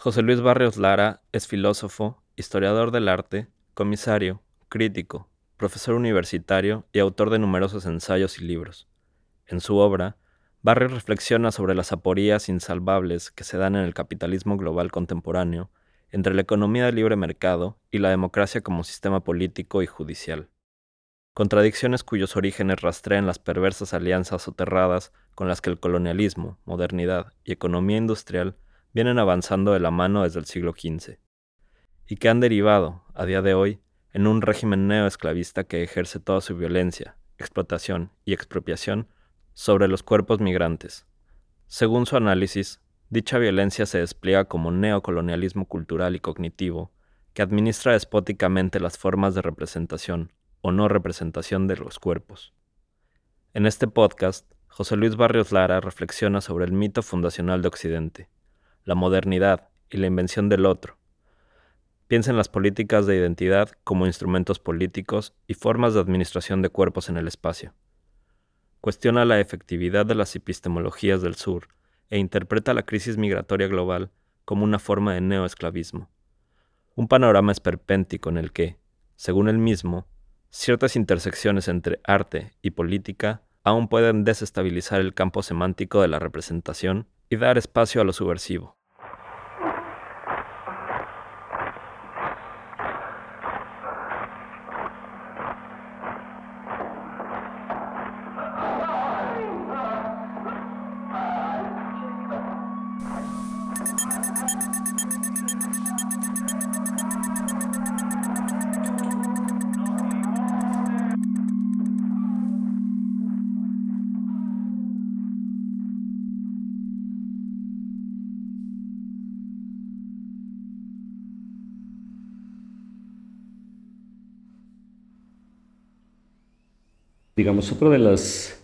José Luis Barrios Lara es filósofo, historiador del arte, comisario, crítico, profesor universitario y autor de numerosos ensayos y libros. En su obra, Barrios reflexiona sobre las aporías insalvables que se dan en el capitalismo global contemporáneo entre la economía de libre mercado y la democracia como sistema político y judicial. Contradicciones cuyos orígenes rastrean las perversas alianzas soterradas con las que el colonialismo, modernidad y economía industrial vienen avanzando de la mano desde el siglo XV, y que han derivado, a día de hoy, en un régimen neoesclavista que ejerce toda su violencia, explotación y expropiación sobre los cuerpos migrantes. Según su análisis, dicha violencia se despliega como neocolonialismo cultural y cognitivo que administra despóticamente las formas de representación o no representación de los cuerpos. En este podcast, José Luis Barrios Lara reflexiona sobre el mito fundacional de Occidente, la modernidad y la invención del otro. Piensa en las políticas de identidad como instrumentos políticos y formas de administración de cuerpos en el espacio. Cuestiona la efectividad de las epistemologías del sur e interpreta la crisis migratoria global como una forma de neoesclavismo. Un panorama esperpéntico en el que, según él mismo, ciertas intersecciones entre arte y política aún pueden desestabilizar el campo semántico de la representación y dar espacio a lo subversivo. Digamos, otro de las,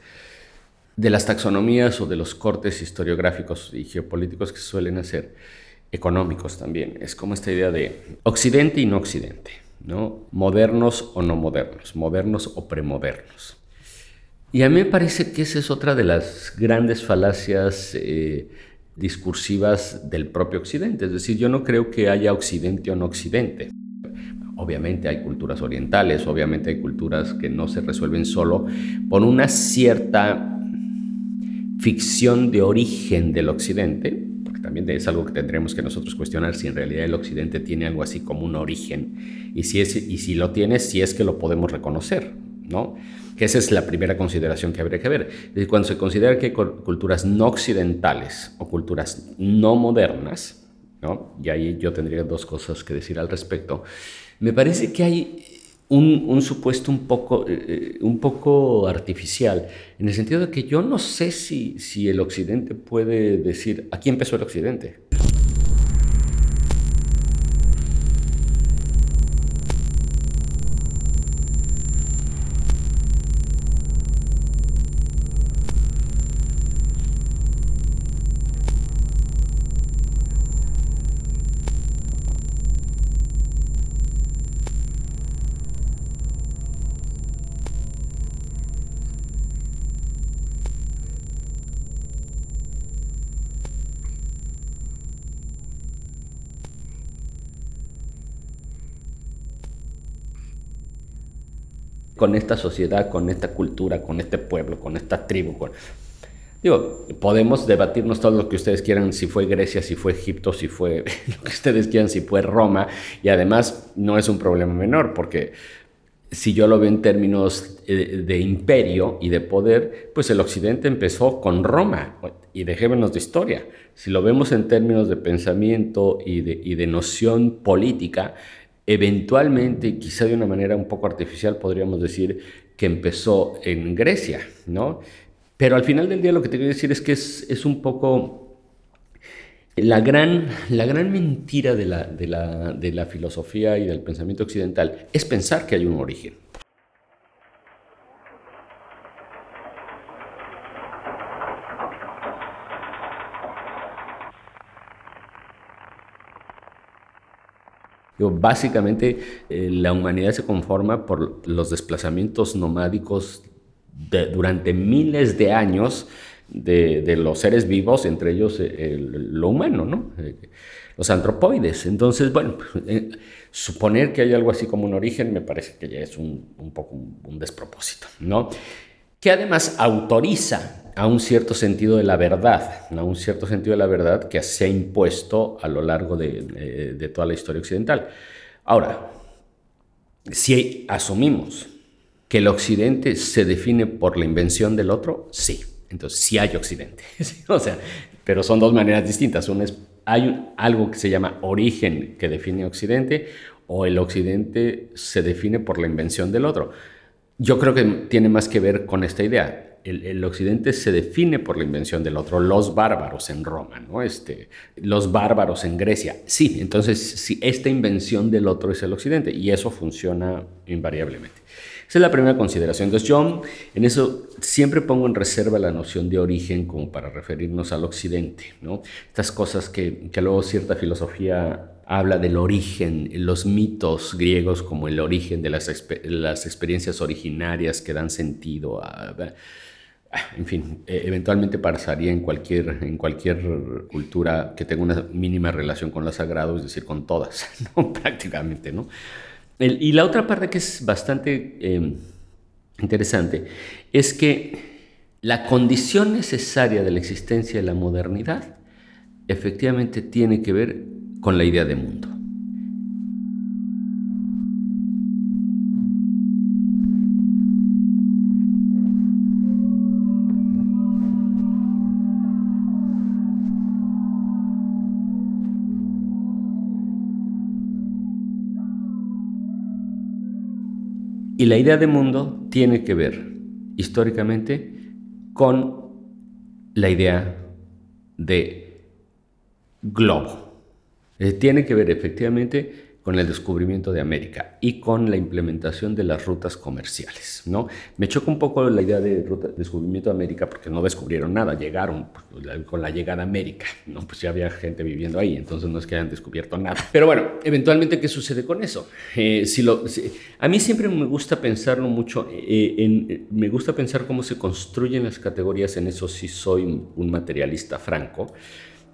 de las taxonomías o de los cortes historiográficos y geopolíticos que se suelen hacer, económicos también, es como esta idea de occidente y no occidente, ¿no? modernos o no modernos, modernos o premodernos. Y a mí me parece que esa es otra de las grandes falacias eh, discursivas del propio Occidente. Es decir, yo no creo que haya Occidente o no Occidente. Obviamente hay culturas orientales, obviamente hay culturas que no se resuelven solo por una cierta ficción de origen del occidente, porque también es algo que tendremos que nosotros cuestionar si en realidad el occidente tiene algo así como un origen y si, es, y si lo tiene, si es que lo podemos reconocer, ¿no? Que esa es la primera consideración que habría que ver. cuando se considera que hay culturas no occidentales o culturas no modernas, ¿no? y ahí yo tendría dos cosas que decir al respecto, me parece que hay un, supuesto un poco, eh, eh, un poco artificial, en el sentido de que yo no sé si, si el Occidente puede decir, aquí empezó el Occidente. Con esta sociedad, con esta cultura, con este pueblo, con esta tribu. Digo, podemos debatirnos todo lo que ustedes quieran, si fue Grecia, si fue Egipto, si fue lo que ustedes quieran, si fue Roma, y además no es un problema menor, porque si yo lo veo en términos eh, de imperio y de poder, pues el occidente empezó con Roma, y dejémonos de historia. Si lo vemos en términos de pensamiento y de, y de noción política, Eventualmente, quizá de una manera un poco artificial, podríamos decir que empezó en Grecia, ¿no? Pero al final del día lo que te quiero decir es que es, un poco la gran, la gran mentira de la, de la filosofía y del pensamiento occidental, es pensar que hay un origen. Básicamente eh, la humanidad se conforma por los desplazamientos nomádicos durante miles de años de, los seres vivos, entre ellos eh, lo humano, ¿no? Eh, los antropoides. Entonces, bueno, suponer que hay algo así como un origen me parece que ya es un, poco un, despropósito, ¿no? Que además autoriza a un cierto sentido de la verdad, a un cierto sentido de la verdad que se ha impuesto a lo largo de, toda la historia occidental. Ahora, si asumimos que el occidente se define por la invención del otro, sí. Entonces, sí hay occidente. o sea, pero son dos maneras distintas. Es, hay algo que se llama origen que define occidente o el occidente se define por la invención del otro. Yo creo que tiene más que ver con esta idea. El, occidente se define por la invención del otro, los bárbaros en Roma, ¿no? Este, los bárbaros en Grecia. Sí, entonces sí, esta invención del otro es el occidente y eso funciona invariablemente. Esa es la primera consideración. Entonces yo en eso siempre pongo en reserva la noción de origen como para referirnos al occidente, ¿no? Estas cosas que, que luego cierta filosofía habla del origen, los mitos griegos como el origen de las, las experiencias originarias que dan sentido a... En fin, e, eventualmente pasaría en cualquier, en cualquier cultura que tenga una mínima relación con lo sagrado, es decir, con todas, prácticamente, ¿no? y la otra parte que es bastante em, interesante es que la condición necesaria de la existencia de la modernidad efectivamente tiene que ver con la idea de mundo. Y la idea de mundo tiene que ver históricamente con la idea de globo. Eh, tiene que ver efectivamente con el descubrimiento de América y con la implementación de las rutas comerciales. ¿no? Me choca un poco la idea de descubrimiento de América porque no descubrieron nada, llegaron pues, con la llegada a América, ¿no? pues ya había gente viviendo ahí, entonces no es que hayan descubierto nada. Pero bueno, eventualmente, ¿qué sucede con eso? Eh, si lo, a mí siempre me gusta pensarlo mucho, eh, en, me gusta pensar cómo se construyen las categorías, en eso sí soy un materialista franco,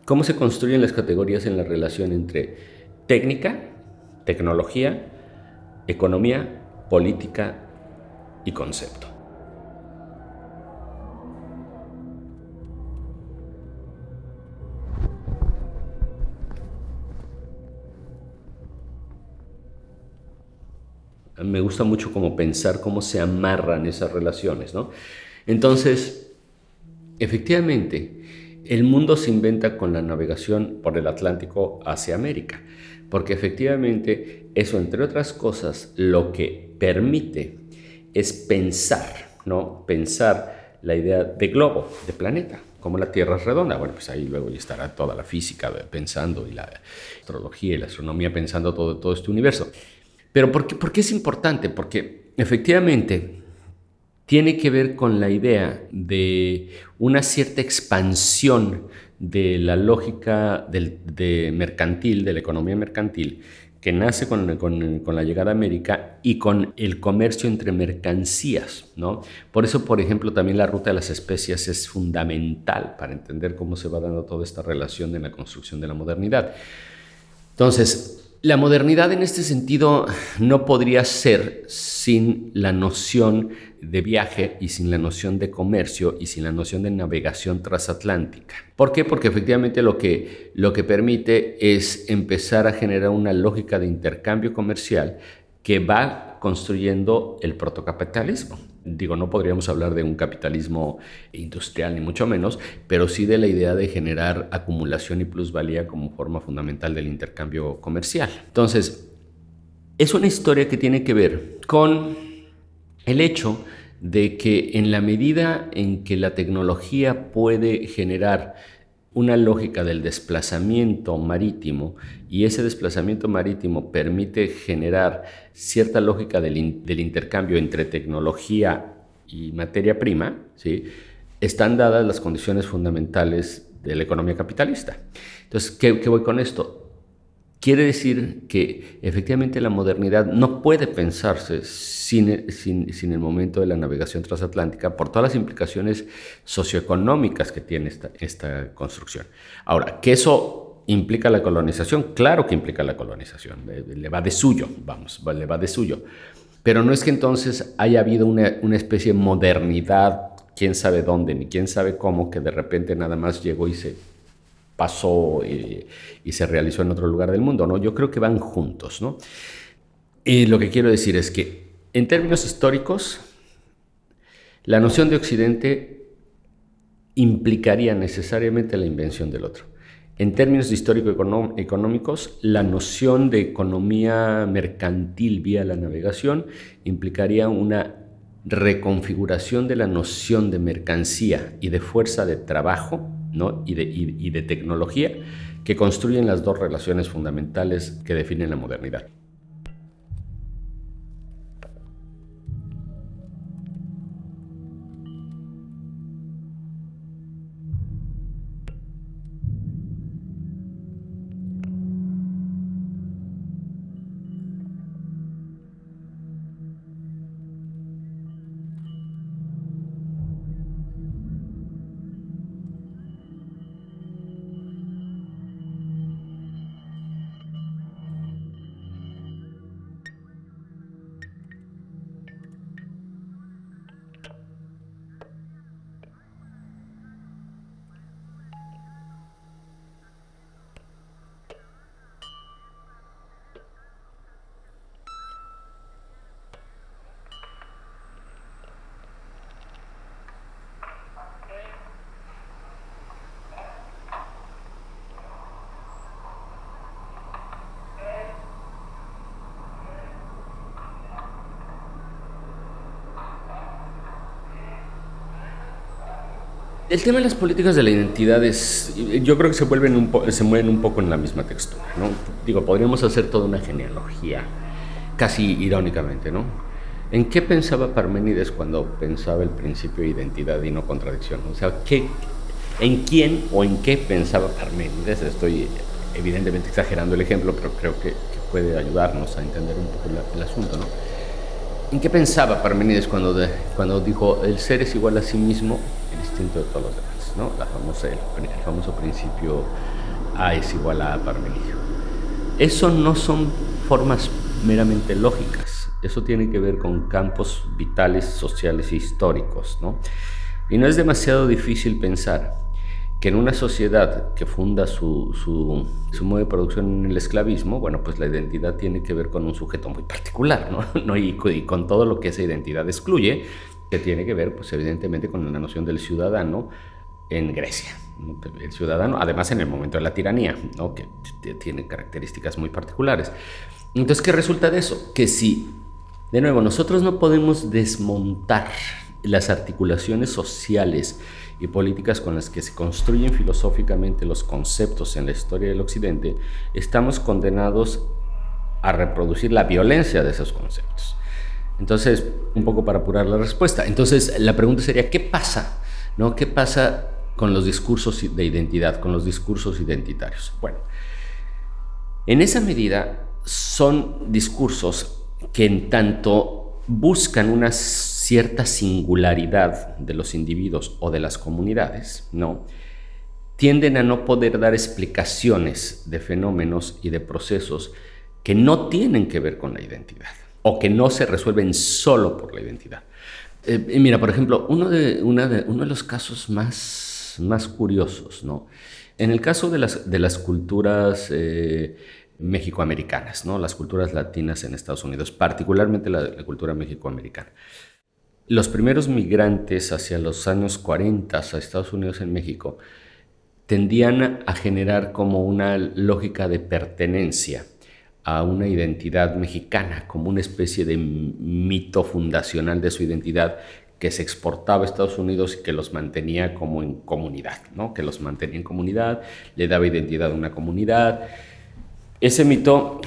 cómo se construyen las categorías en la relación entre técnica, tecnología, economía, política y concepto. Me gusta mucho como pensar cómo se amarran esas relaciones, ¿no? Entonces, efectivamente, el mundo se inventa con la navegación por el Atlántico hacia América porque efectivamente eso, entre otras cosas, lo que permite es pensar, ¿no? Pensar la idea de globo, de planeta, como la Tierra es redonda. Bueno, pues ahí luego estará toda la física pensando y la astrología y la astronomía pensando todo, todo este universo. Pero ¿por qué, ¿por qué es importante? Porque efectivamente tiene que ver con la idea de una cierta expansión de la lógica de mercantil, de la economía mercantil, que nace con, la llegada a América y con el comercio entre mercancías. ¿no? Por eso, por ejemplo, también la ruta de las especias es fundamental para entender cómo se va dando toda esta relación de la construcción de la modernidad. Entonces, la modernidad en este sentido no podría ser sin la noción de viaje y sin la noción de comercio y sin la noción de navegación transatlántica. ¿Por qué? Porque efectivamente lo que, lo que permite es empezar a generar una lógica de intercambio comercial que va construyendo el protocapitalismo. Digo, no podríamos hablar de un capitalismo industrial ni mucho menos, pero sí de la idea de generar acumulación y plusvalía como forma fundamental del intercambio comercial. Entonces, es una historia que tiene que ver con el hecho de que en la medida en que la tecnología puede generar una lógica del desplazamiento marítimo y ese desplazamiento marítimo permite generar cierta lógica del, intercambio entre tecnología y materia prima, ¿sí? están dadas las condiciones fundamentales de la economía capitalista. Entonces, ¿qué, qué voy con esto? Quiere decir que efectivamente la modernidad no puede pensarse sin, sin, el momento de la navegación transatlántica por todas las implicaciones socioeconómicas que tiene esta, construcción. Ahora, que eso implica la colonización, claro que implica la colonización, le, va de suyo, vamos, le va de suyo. Pero no es que entonces haya habido una especie de modernidad, quién sabe dónde, ni quién sabe cómo, que de repente nada más llegó y se pasó y, se realizó en otro lugar del mundo, ¿no? Yo creo que van juntos, ¿no? Y lo que quiero decir es que en términos históricos, la noción de Occidente implicaría necesariamente la invención del otro. En términos histórico-económicos, la noción de economía mercantil vía la navegación implicaría una reconfiguración de la noción de mercancía y de fuerza de trabajo y, de, y de tecnología que construyen las dos relaciones fundamentales que definen la modernidad. El tema de las políticas de la identidad es, yo creo que se, mueven un poco en la misma textura, ¿no? Digo, podríamos hacer toda una genealogía, casi irónicamente, ¿no? ¿En qué pensaba Parménides cuando pensaba el principio de identidad y no contradicción? O sea, ¿qué, ¿en quién o en qué pensaba Parménides? Estoy evidentemente exagerando el ejemplo, pero creo que, puede ayudarnos a entender un poco el asunto, ¿no? ¿En qué pensaba Parménides cuando, cuando dijo el ser es igual a sí mismo de todos los demás, ¿no? La famosa, el, famoso principio A es igual a Parmenio. Eso no son formas meramente lógicas, eso tiene que ver con campos vitales, sociales e históricos, ¿no? Y no es demasiado difícil pensar que en una sociedad que funda su, su, su, modo de producción en el esclavismo, bueno, pues la identidad tiene que ver con un sujeto muy particular, ¿no? ¿No? Y, y, con todo lo que esa identidad excluye, que tiene que ver, pues evidentemente, con la noción del ciudadano en Grecia. El ciudadano, además en el momento de la tiranía, que tiene características muy particulares. Entonces, ¿qué resulta de eso? Que si, de nuevo, nosotros no podemos desmontar las articulaciones sociales y políticas con las que se construyen filosóficamente los conceptos en la historia del Occidente, estamos condenados a reproducir la violencia de esos conceptos. Entonces, un poco para apurar la respuesta. Entonces, la pregunta sería, ¿qué pasa? ¿Qué pasa con los discursos de identidad, con los discursos identitarios? Bueno, en esa medida son discursos que en tanto buscan una cierta singularidad de los individuos o de las comunidades, ¿no? tienden a no poder dar explicaciones de fenómenos y de procesos que no tienen que ver con la identidad o que no se resuelven solo por la identidad. Eh, mira, por ejemplo, uno de, uno de los casos más, más curiosos, ¿no? En el caso de las, de las culturas eh, ¿no? las culturas latinas en Estados Unidos, particularmente la, la cultura mexicoamericana. Los primeros migrantes hacia los años 40 a Estados Unidos en México tendían a generar como una lógica de pertenencia a una identidad mexicana, como una especie de mito fundacional de su identidad que se exportaba a Estados Unidos y que los mantenía como en comunidad, ¿no? que los mantenía en comunidad, le daba identidad a una comunidad. Ese mito,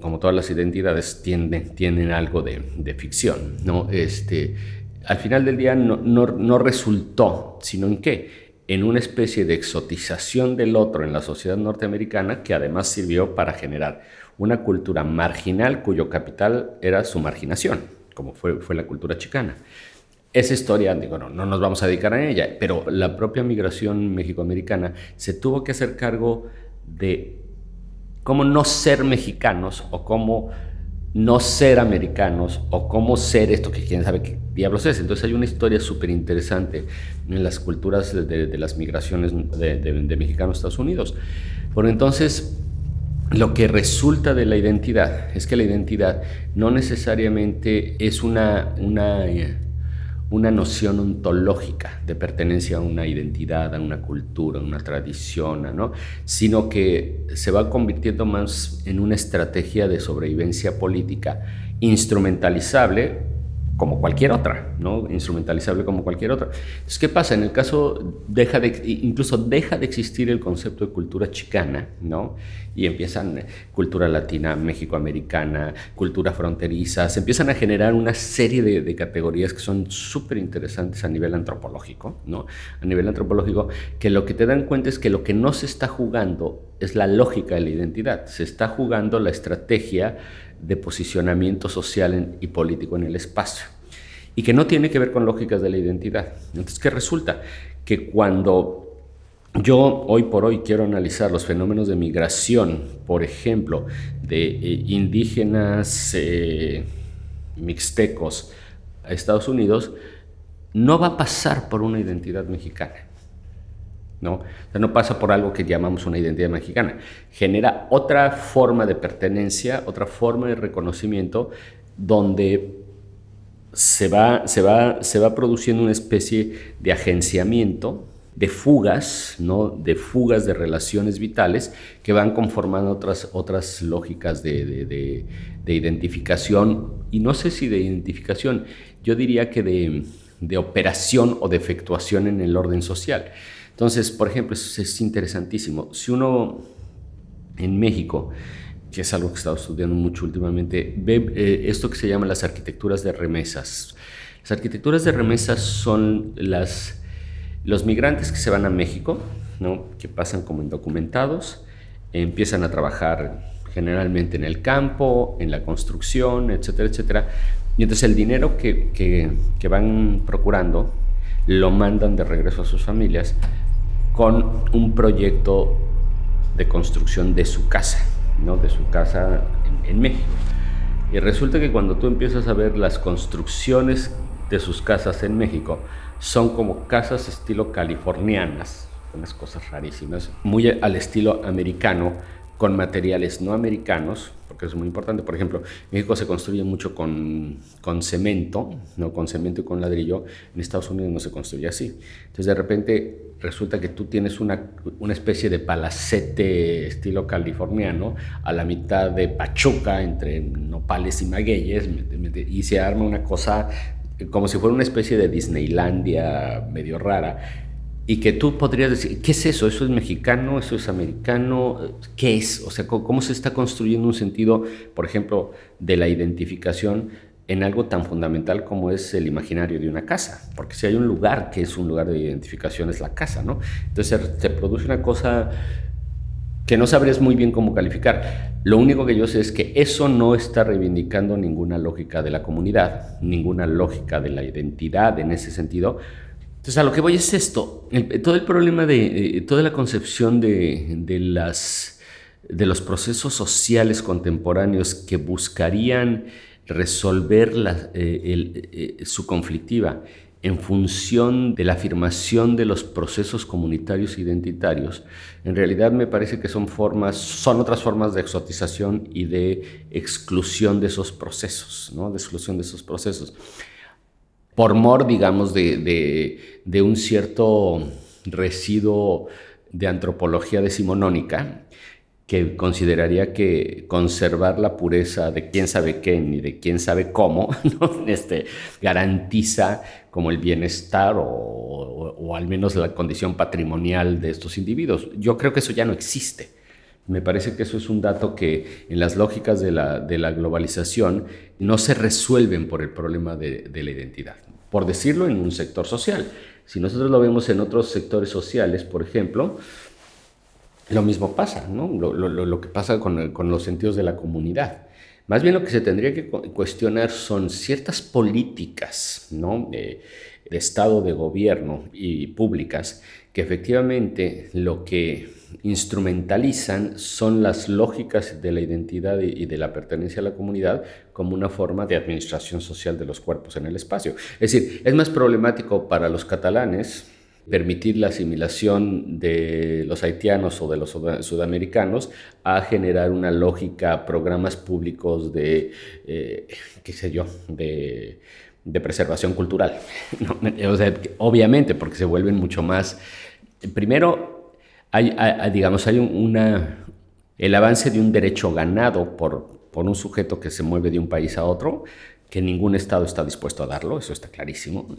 como todas las identidades, tienen algo de, de, ficción. ¿no? Este, al final del día no, no, no resultó, sino en qué? En una especie de exotización del otro en la sociedad norteamericana que además sirvió para generar una cultura marginal cuyo capital era su marginación, como fue, fue la cultura chicana. Esa historia, digo, no, no nos vamos a dedicar a ella, pero la propia migración mexicoamericana se tuvo que hacer cargo de cómo no ser mexicanos o cómo no ser americanos o cómo ser esto que quién sabe qué diablos es. Entonces hay una historia súper interesante en las culturas de, las migraciones de, mexicanos a Estados Unidos. Por entonces, lo que resulta de la identidad es que la identidad no necesariamente es una, una eh, una noción ontológica de pertenencia a una identidad, a una cultura, a una tradición, ¿no? sino que se va convirtiendo más en una estrategia de sobrevivencia política instrumentalizable como cualquier otra, ¿no? Instrumentalizable como cualquier otra. Entonces, ¿qué pasa? En el caso, deja de, incluso deja de existir el concepto de cultura chicana, ¿no? Y empiezan cultura latina, mexicoamericana, cultura fronteriza, se empiezan a generar una serie de, de categorías que son súper interesantes a nivel antropológico, ¿no? A nivel antropológico, que lo que te dan cuenta es que lo que no se está jugando es la lógica de la identidad, se está jugando la estrategia de posicionamiento social y político en el espacio y que no tiene que ver con lógicas de la identidad. Entonces, ¿qué resulta? Que cuando yo hoy por hoy quiero analizar los fenómenos de migración, por ejemplo, de eh, indígenas eh, mixtecos a Estados Unidos, no va a pasar por una identidad mexicana. ¿No? no pasa por algo que llamamos una identidad mexicana. Genera otra forma de pertenencia, otra forma de reconocimiento, donde se va, se va, se va produciendo una especie de agenciamiento, de fugas, ¿no? de fugas de relaciones vitales que van conformando otras, otras lógicas de, de identificación, y no sé si de identificación, yo diría que de, operación o de efectuación en el orden social. Entonces, por ejemplo, eso es interesantísimo. Si uno en México, que es algo que he estado estudiando mucho últimamente, ve eh, esto que se llama las arquitecturas de remesas. Las arquitecturas de remesas son las, los migrantes que se van a México, ¿no? que pasan como indocumentados, empiezan a trabajar generalmente en el campo, en la construcción, etcétera, etcétera. Y entonces el dinero que, que, que van procurando lo mandan de regreso a sus familias con un proyecto de construcción de su casa, ¿no? de su casa en, México. Y resulta que cuando tú empiezas a ver las construcciones de sus casas en México, son como casas estilo californianas, unas cosas rarísimas, muy al estilo americano, con materiales no americanos, porque es muy importante. Por ejemplo, México se construye mucho con, con cemento, no con cemento y con ladrillo. En Estados Unidos no se construye así. Entonces, de repente, resulta que tú tienes una, una especie de palacete estilo californiano a la mitad de Pachuca, entre nopales y magueyes, y se arma una cosa como si fuera una especie de Disneylandia medio rara y que tú podrías decir, ¿qué es eso? ¿Eso es mexicano? ¿Eso es americano? ¿Qué es? O sea, ¿cómo se está construyendo un sentido, por ejemplo, de la identificación en algo tan fundamental como es el imaginario de una casa? Porque si hay un lugar que es un lugar de identificación es la casa, ¿no? Entonces se produce una cosa que no sabrías muy bien cómo calificar. Lo único que yo sé es que eso no está reivindicando ninguna lógica de la comunidad, ninguna lógica de la identidad en ese sentido, entonces, a lo que voy es esto. todo el problema de toda la concepción de, las, de los procesos sociales contemporáneos que buscarían resolver eh, eh, su conflictiva en función de la afirmación de los procesos comunitarios identitarios, en realidad me parece que son formas, son otras formas de exotización y de exclusión de esos procesos, ¿no? de exclusión de esos procesos por mor, digamos, de, un cierto residuo de antropología decimonónica que consideraría que conservar la pureza de quién sabe qué ni de quién sabe cómo este, garantiza como el bienestar o, al menos la condición patrimonial de estos individuos. Yo creo que eso ya no existe. Me parece que eso es un dato que en las lógicas de la, globalización no se resuelven por el problema de, la identidad, por decirlo en un sector social. Si nosotros lo vemos en otros sectores sociales, por ejemplo, lo mismo pasa, ¿no? Lo, que pasa con, los sentidos de la comunidad. Más bien lo que se tendría que cuestionar son ciertas políticas, ¿no? De Estado, de gobierno y públicas que efectivamente lo que instrumentalizan son las lógicas de la identidad y de la pertenencia a la comunidad como una forma de administración social de los cuerpos en el espacio. Es decir, es más problemático para los catalanes permitir la asimilación de los haitianos o de los sudamericanos a generar una lógica, programas públicos de, eh, qué sé yo, de, preservación cultural. obviamente, porque se vuelven mucho más... Primero, hay, digamos, hay una, el avance de un derecho ganado por, por un sujeto que se mueve de un país a otro, que ningún Estado está dispuesto a darlo, eso está clarísimo,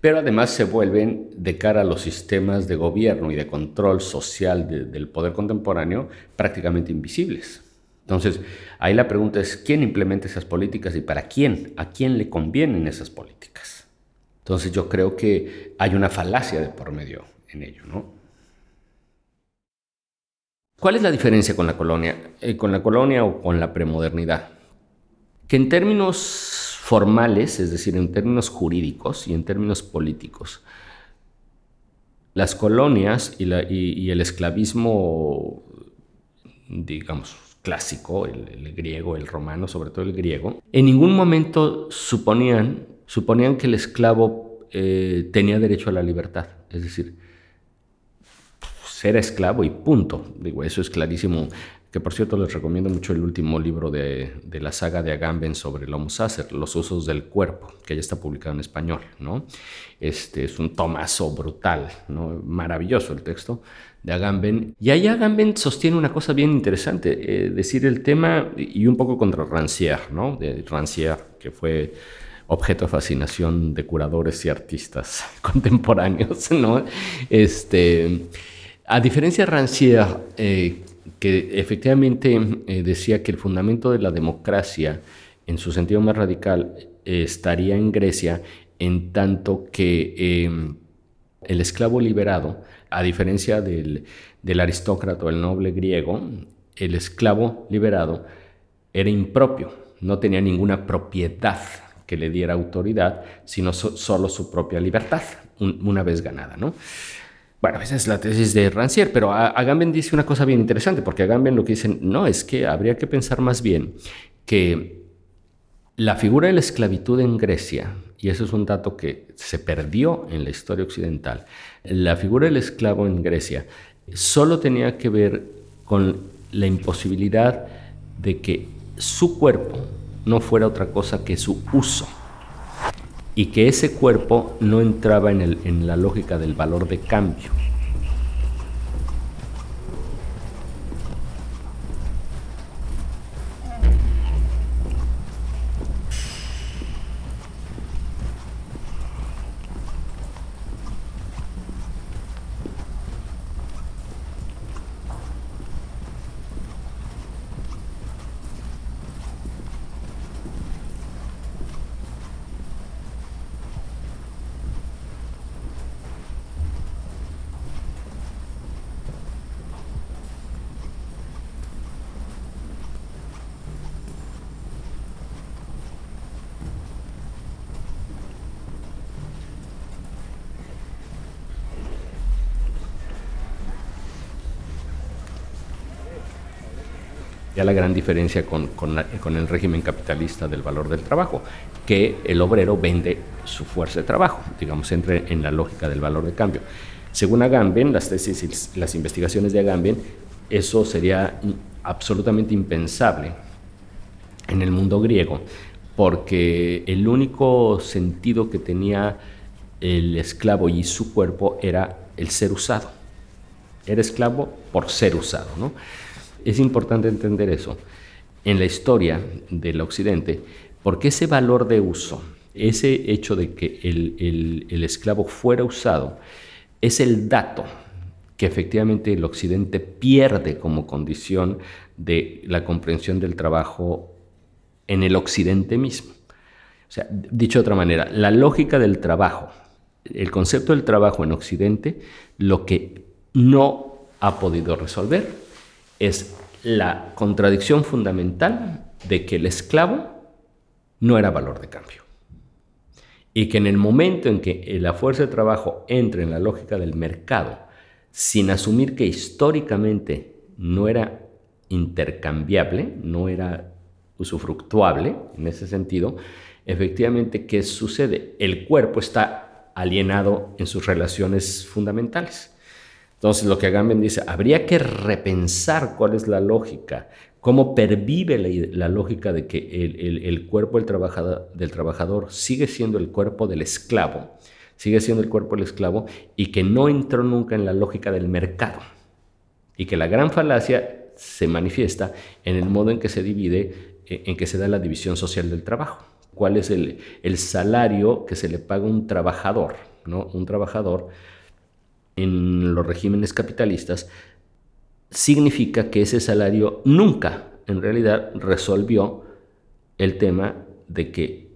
pero además se vuelven de cara a los sistemas de gobierno y de control social del poder contemporáneo prácticamente invisibles. Entonces, ahí la pregunta es, ¿quién implementa esas políticas y para quién? ¿A quién le convienen esas políticas? Entonces yo creo que hay una falacia de por medio en ello, ¿no? ¿Cuál es la diferencia con la colonia, eh, con la colonia o con la premodernidad? Que en términos formales, es decir, en términos jurídicos y en términos políticos. Las colonias y, el esclavismo, digamos, clásico, el, griego, el romano, sobre todo el griego, en ningún momento suponían, que el esclavo eh, tenía derecho a la libertad. Es decir, ser esclavo y punto. Digo, eso es clarísimo que por cierto les recomiendo mucho el último libro de, la saga de Agamben sobre el Homo Sacer, Los usos del cuerpo, que ya está publicado en español, ¿no? Este es un tomazo brutal, ¿no? Maravilloso el texto de Agamben. Y ahí Agamben sostiene una cosa bien interesante, eh, decir el tema y un poco contra Rancière, ¿no? De Rancière, que fue objeto de fascinación de curadores y artistas contemporáneos, ¿no? Este, a diferencia de Rancière, eh, que efectivamente eh, decía que el fundamento de la democracia, en su sentido más radical, estaría en Grecia, en tanto que el esclavo liberado, a diferencia del, del aristócrata o el noble griego, el esclavo liberado era impropio, no tenía ninguna propiedad que le diera autoridad, sino solo su propia libertad, una vez ganada, ¿no? Bueno, esa es la tesis de Rancière, pero Agamben dice una cosa bien interesante, porque Agamben lo que dicen, no, es que habría que pensar más bien que la figura de la esclavitud en Grecia, y eso es un dato que se perdió en la historia occidental, la figura del esclavo en Grecia solo tenía que ver con la imposibilidad de que su cuerpo no fuera otra cosa que su uso y que ese cuerpo no entraba en, el, en la lógica del valor de cambio. Ya la gran diferencia con, con, el régimen capitalista del valor del trabajo, que el obrero vende su fuerza de trabajo, digamos, entre en la lógica del valor de cambio. Según Agamben, las tesis y las investigaciones de Agamben, eso sería absolutamente impensable en el mundo griego, porque el único sentido que tenía el esclavo y su cuerpo era el ser usado. Era esclavo por ser usado, ¿no? Es importante entender eso en la historia del Occidente, porque ese valor de uso, ese hecho de que el, esclavo fuera usado, es el dato que efectivamente el Occidente pierde como condición de la comprensión del trabajo en el Occidente mismo. O sea, dicho de otra manera, la lógica del trabajo el concepto del trabajo en Occidente lo que no ha podido resolver es la contradicción fundamental de que el esclavo no era valor de cambio. Y que en el momento en que la fuerza de trabajo entre en la lógica del mercado, sin asumir que históricamente no era intercambiable, no era usufructuable en ese sentido, efectivamente, ¿qué sucede? El cuerpo está alienado en sus relaciones fundamentales. Entonces, lo que Agamben dice, habría que repensar cuál es la lógica, cómo pervive la, lógica de que el, cuerpo del trabajador, sigue siendo el cuerpo del esclavo, sigue siendo el cuerpo del esclavo y que no entró nunca en la lógica del mercado. Y que la gran falacia se manifiesta en el modo en que se divide, eh, en que se da la división social del trabajo. ¿Cuál es el, salario que se le paga a un trabajador? ¿no? Un trabajador en los regímenes capitalistas significa que ese salario nunca, en realidad, resolvió el tema de que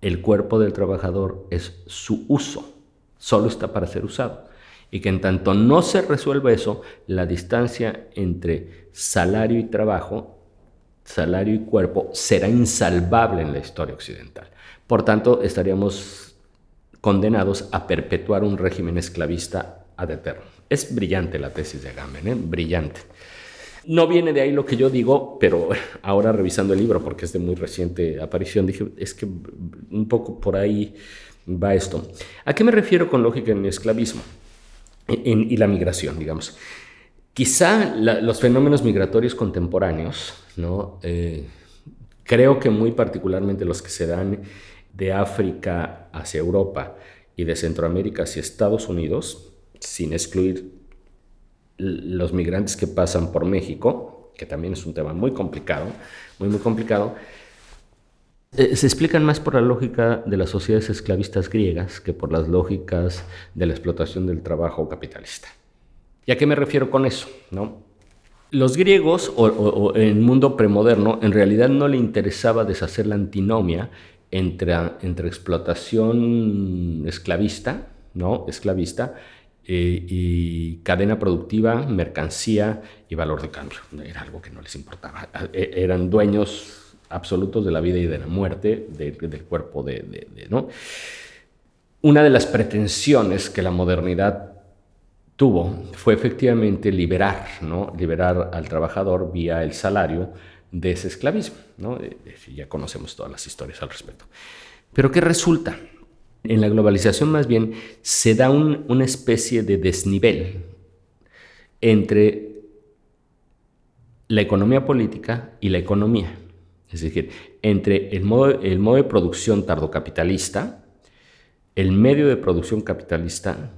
el cuerpo del trabajador es su uso, solo está para ser usado. Y que en tanto no se resuelva eso, la distancia entre salario y trabajo, salario y cuerpo, será insalvable en la historia occidental. Por tanto, estaríamos condenados a perpetuar un régimen esclavista ad eterno. Es brillante la tesis de Agamben, ¿eh? brillante. No viene de ahí lo que yo digo, pero ahora revisando el libro, porque es de muy reciente aparición, dije, es que un poco por ahí va esto. ¿A qué me refiero con lógica en el esclavismo y la migración, digamos? Quizá los fenómenos migratorios contemporáneos, ¿no? Eh, creo que muy particularmente los que se dan de África hacia Europa y de Centroamérica hacia Estados Unidos, sin excluir los migrantes que pasan por México, que también es un tema muy complicado, muy, muy complicado, eh, se explican más por la lógica de las sociedades esclavistas griegas que por las lógicas de la explotación del trabajo capitalista. ¿Y a qué me refiero con eso? ¿No? Los griegos, o, en el mundo premoderno, en realidad no le interesaba deshacer la antinomia entre, explotación esclavista, ¿no? Esclavista, eh, y cadena productiva, mercancía y valor de cambio. Era algo que no les importaba. E, eran dueños absolutos de la vida y de la muerte del cuerpo de, ¿no? Una de las pretensiones que la modernidad tuvo fue efectivamente liberar, ¿no? liberar al trabajador vía el salario de ese esclavismo. Eh, eh, ya conocemos todas las historias al respecto. Pero ¿qué resulta? En la globalización más bien se da una especie de desnivel entre la economía política y la economía. Es decir, entre el modo, el modo de producción tardocapitalista, el medio de producción capitalista,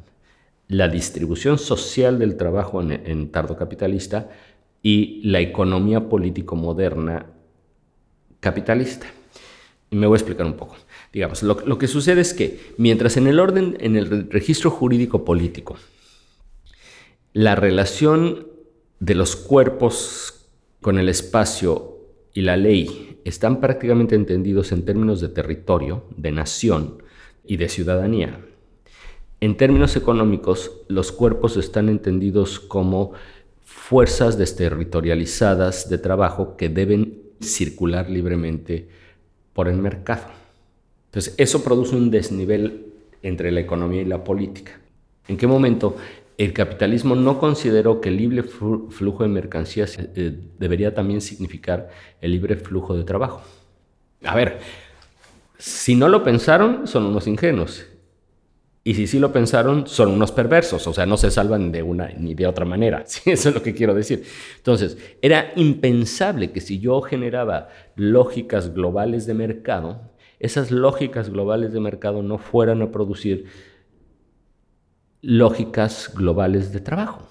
la distribución social del trabajo en, en tardocapitalista y la economía político moderna capitalista. Y me voy a explicar un poco. Digamos, lo, que sucede es que mientras en el orden, en el registro jurídico político, la relación de los cuerpos con el espacio y la ley están prácticamente entendidos en términos de territorio, de nación y de ciudadanía. En términos económicos, los cuerpos están entendidos como fuerzas desterritorializadas de trabajo que deben circular libremente por el mercado. Entonces, eso produce un desnivel entre la economía y la política. ¿En qué momento el capitalismo no consideró que el libre flujo de mercancías eh, debería también significar el libre flujo de trabajo? A ver, si no lo pensaron, son unos ingenuos. Y si sí lo pensaron, son unos perversos, o sea, no se salvan de una ni de otra manera. Eso es lo que quiero decir. Entonces, era impensable que si yo generaba lógicas globales de mercado, esas lógicas globales de mercado no fueran a producir lógicas globales de trabajo,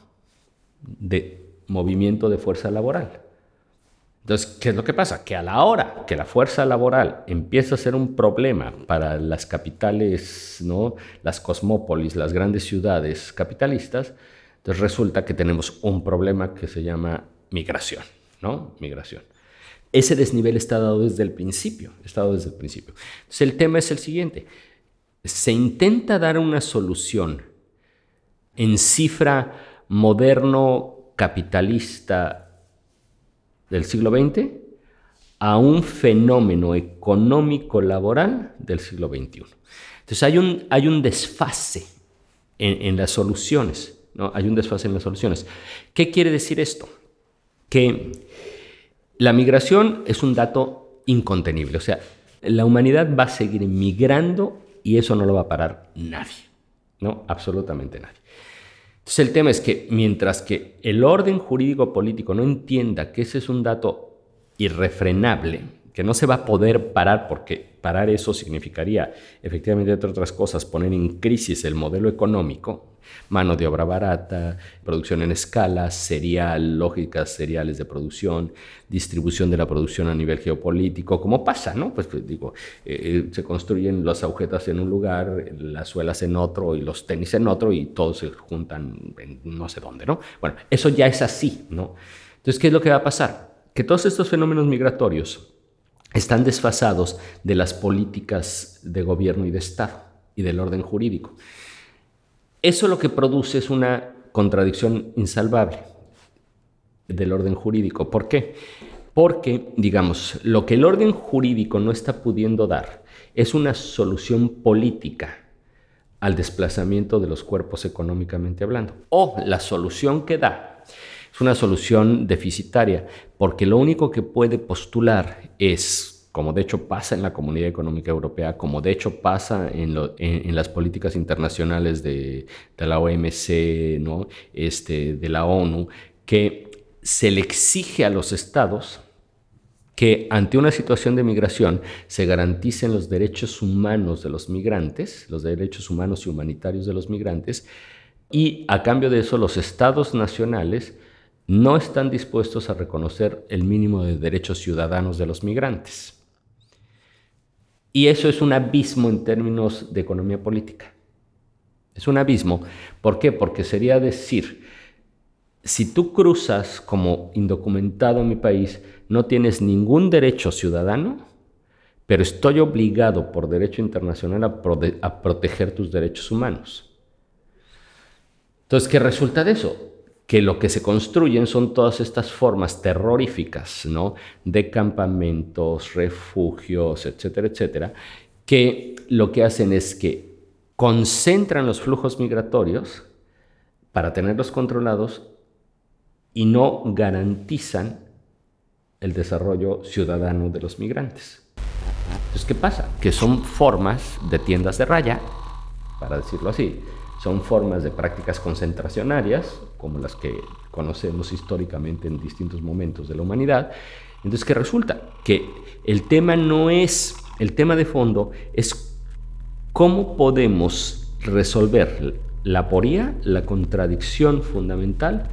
de movimiento de fuerza laboral. Entonces, ¿qué es lo que pasa? Que a la hora que la fuerza laboral empieza a ser un problema para las capitales, ¿no? las cosmópolis, las grandes ciudades capitalistas, entonces resulta que tenemos un problema que se llama migración, ¿no? Migración. Ese desnivel está dado desde el principio, está dado desde el principio. Entonces el tema es el siguiente. se intenta dar una solución en cifra moderno capitalista del siglo XX a un fenómeno económico laboral del siglo XXI. Entonces hay un, hay un desfase en, las soluciones, ¿no? Hay un desfase en las soluciones. ¿Qué quiere decir esto? Que la migración es un dato incontenible, o sea, la humanidad va a seguir migrando y eso no lo va a parar nadie, ¿no? Absolutamente nadie. Entonces el tema es que mientras que el orden jurídico político no entienda que ese es un dato irrefrenable, que no se va a poder parar porque parar eso significaría efectivamente, entre otras cosas, poner en crisis el modelo económico, mano de obra barata, producción en escala, serial, lógicas seriales de producción, distribución de la producción a nivel geopolítico, como pasa, ¿no? Pues, pues digo, eh, eh, se construyen las agujetas en un lugar, las suelas en otro y los tenis en otro y todos se juntan en no sé dónde, ¿no? Bueno, eso ya es así, ¿no? Entonces, ¿qué es lo que va a pasar? Que todos estos fenómenos migratorios están desfasados de las políticas de gobierno y de Estado y del orden jurídico. Eso lo que produce es una contradicción insalvable del orden jurídico. ¿Por qué? Porque, digamos, lo que el orden jurídico no está pudiendo dar es una solución política al desplazamiento de los cuerpos económicamente hablando. O la solución que da es una solución deficitaria, porque lo único que puede postular es como de hecho pasa en la Comunidad Económica Europea, como de hecho pasa en, las políticas internacionales de, la OMC, ¿no? este, de la ONU, que se le exige a los estados que ante una situación de migración se garanticen los derechos humanos de los migrantes, los derechos humanos y humanitarios de los migrantes, y a cambio de eso los estados nacionales no están dispuestos a reconocer el mínimo de derechos ciudadanos de los migrantes. Y eso es un abismo en términos de economía política. Es un abismo. ¿Por qué? Porque sería decir, si tú cruzas como indocumentado en mi país, no tienes ningún derecho ciudadano, pero estoy obligado por derecho internacional a, proteger tus derechos humanos. Entonces, ¿qué resulta de eso? Que lo que se construyen son todas estas formas terroríficas, ¿no? De campamentos, refugios, etcétera, etcétera, que lo que hacen es que concentran los flujos migratorios para tenerlos controlados y no garantizan el desarrollo ciudadano de los migrantes. Entonces, ¿qué pasa? Que son formas de tiendas de raya, para decirlo así, son formas de prácticas concentracionarias, como las que conocemos históricamente en distintos momentos de la humanidad. Entonces, ¿qué resulta? Que el tema no es, el tema de fondo es cómo podemos resolver la poría, la contradicción fundamental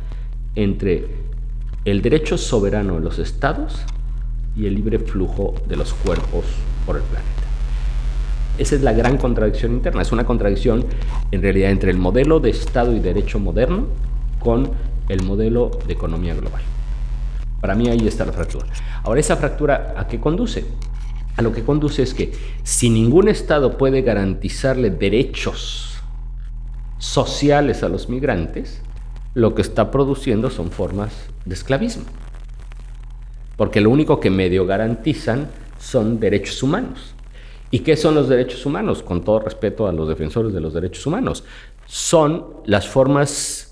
entre el derecho soberano de los estados y el libre flujo de los cuerpos por el planeta. Esa es la gran contradicción interna. Es una contradicción en realidad entre el modelo de Estado y derecho moderno con el modelo de economía global. Para mí ahí está la fractura. Ahora, ¿esa fractura a qué conduce? A lo que conduce es que si ningún Estado puede garantizarle derechos sociales a los migrantes, lo que está produciendo son formas de esclavismo. Porque lo único que medio garantizan son derechos humanos. ¿Y qué son los derechos humanos? Con todo respeto a los defensores de los derechos humanos. Son las formas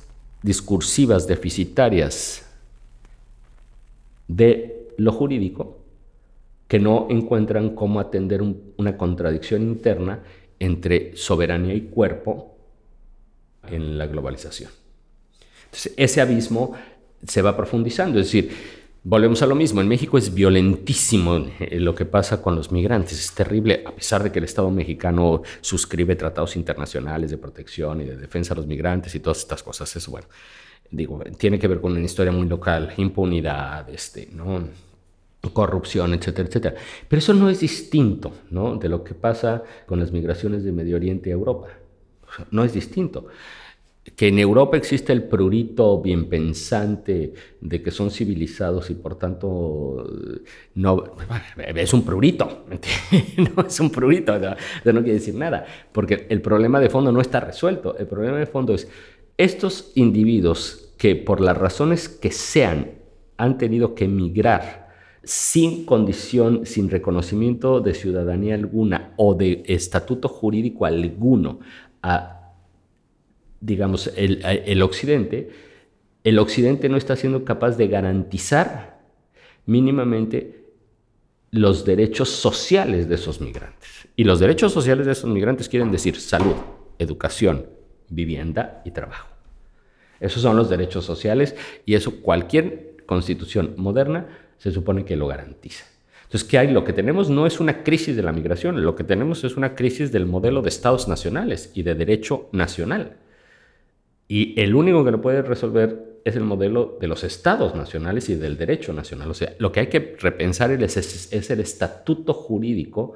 discursivas deficitarias de lo jurídico que no encuentran cómo atender una contradicción interna entre soberanía y cuerpo en la globalización. Entonces, ese abismo se va profundizando, es decir, Volvemos a lo mismo, en México es violentísimo eh, lo que pasa con los migrantes, es terrible, a pesar de que el Estado mexicano suscribe tratados internacionales de protección y de defensa de los migrantes y todas estas cosas, eso bueno, digo, tiene que ver con una historia muy local, impunidad, este, ¿no? corrupción, etcétera, etcétera. Pero eso no es distinto ¿no? de lo que pasa con las migraciones de Medio Oriente a Europa. no es distinto. Que en Europa existe el prurito bien pensante de que son civilizados y por tanto no es un prurito, no es un prurito, no, no quiere decir nada, porque el problema de fondo no está resuelto, el problema de fondo es estos individuos que por las razones que sean han tenido que emigrar sin condición, sin reconocimiento de ciudadanía alguna o de estatuto jurídico alguno a digamos, el, Occidente, el Occidente no está siendo capaz de garantizar mínimamente los derechos sociales de esos migrantes. Y los derechos sociales de esos migrantes quieren decir salud, educación, vivienda y trabajo. Esos son los derechos sociales y eso cualquier constitución moderna se supone que lo garantiza. Entonces, ¿qué hay? Lo que tenemos no es una crisis de la migración, lo que tenemos es una crisis del modelo de estados nacionales y de derecho nacional. Y el único que lo puede resolver es el modelo de los estados nacionales y del derecho nacional. O sea, lo que hay que repensar es, el estatuto jurídico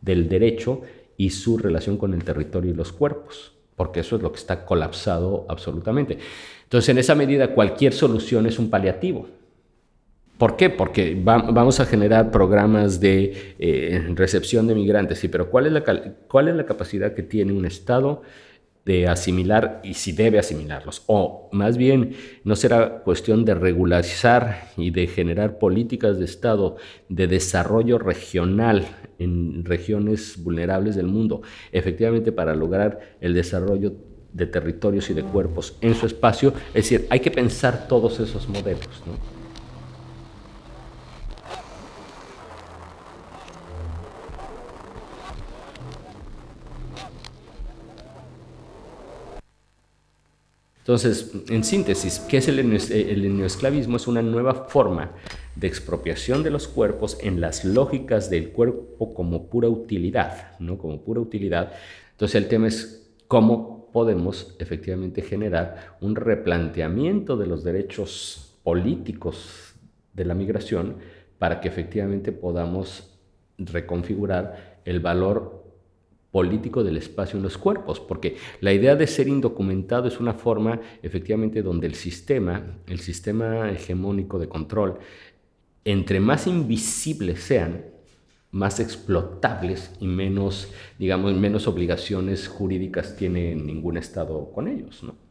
del derecho y su relación con el territorio y los cuerpos, porque eso es lo que está colapsado absolutamente. Entonces, en esa medida, cualquier solución es un paliativo. ¿Por qué? Porque vamos a generar programas de eh, recepción de migrantes, sí, pero ¿cuál es, la, ¿cuál es la capacidad que tiene un Estado de asimilar y si debe asimilarlos. O más bien, no será cuestión de regularizar y de generar políticas de Estado de desarrollo regional en regiones vulnerables del mundo, efectivamente para lograr el desarrollo de territorios y de cuerpos en su espacio. Es decir, hay que pensar todos esos modelos. ¿no? Entonces, en síntesis, ¿qué es el, neoesclavismo? Es una nueva forma de expropiación de los cuerpos en las lógicas del cuerpo como pura utilidad, ¿no? Como pura utilidad. Entonces, el tema es cómo podemos efectivamente generar un replanteamiento de los derechos políticos de la migración para que efectivamente podamos reconfigurar el valor político del espacio en los cuerpos, porque la idea de ser indocumentado es una forma efectivamente donde el sistema, el sistema hegemónico de control, entre más invisibles sean, más explotables y menos, digamos, menos obligaciones jurídicas tiene ningún Estado con ellos, ¿no?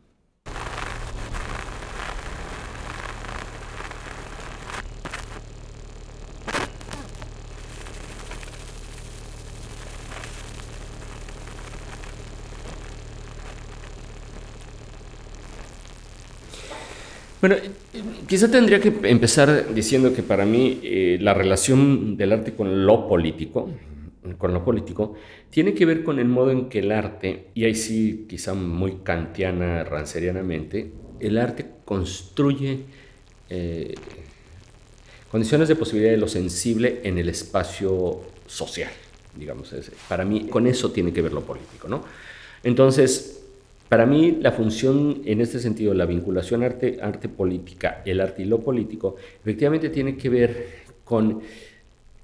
Bueno, quizá tendría que empezar diciendo que para mí eh, la relación del arte con lo político, con lo político, tiene que ver con el modo en que el arte, y ahí sí quizá muy kantiana, rancerianamente, el arte construye eh, condiciones de posibilidad de lo sensible en el espacio social, digamos. Para mí con eso tiene que ver lo político, ¿no? Entonces, para mí, la función en este sentido, la vinculación arte-política, el arte y lo político, efectivamente tiene que ver con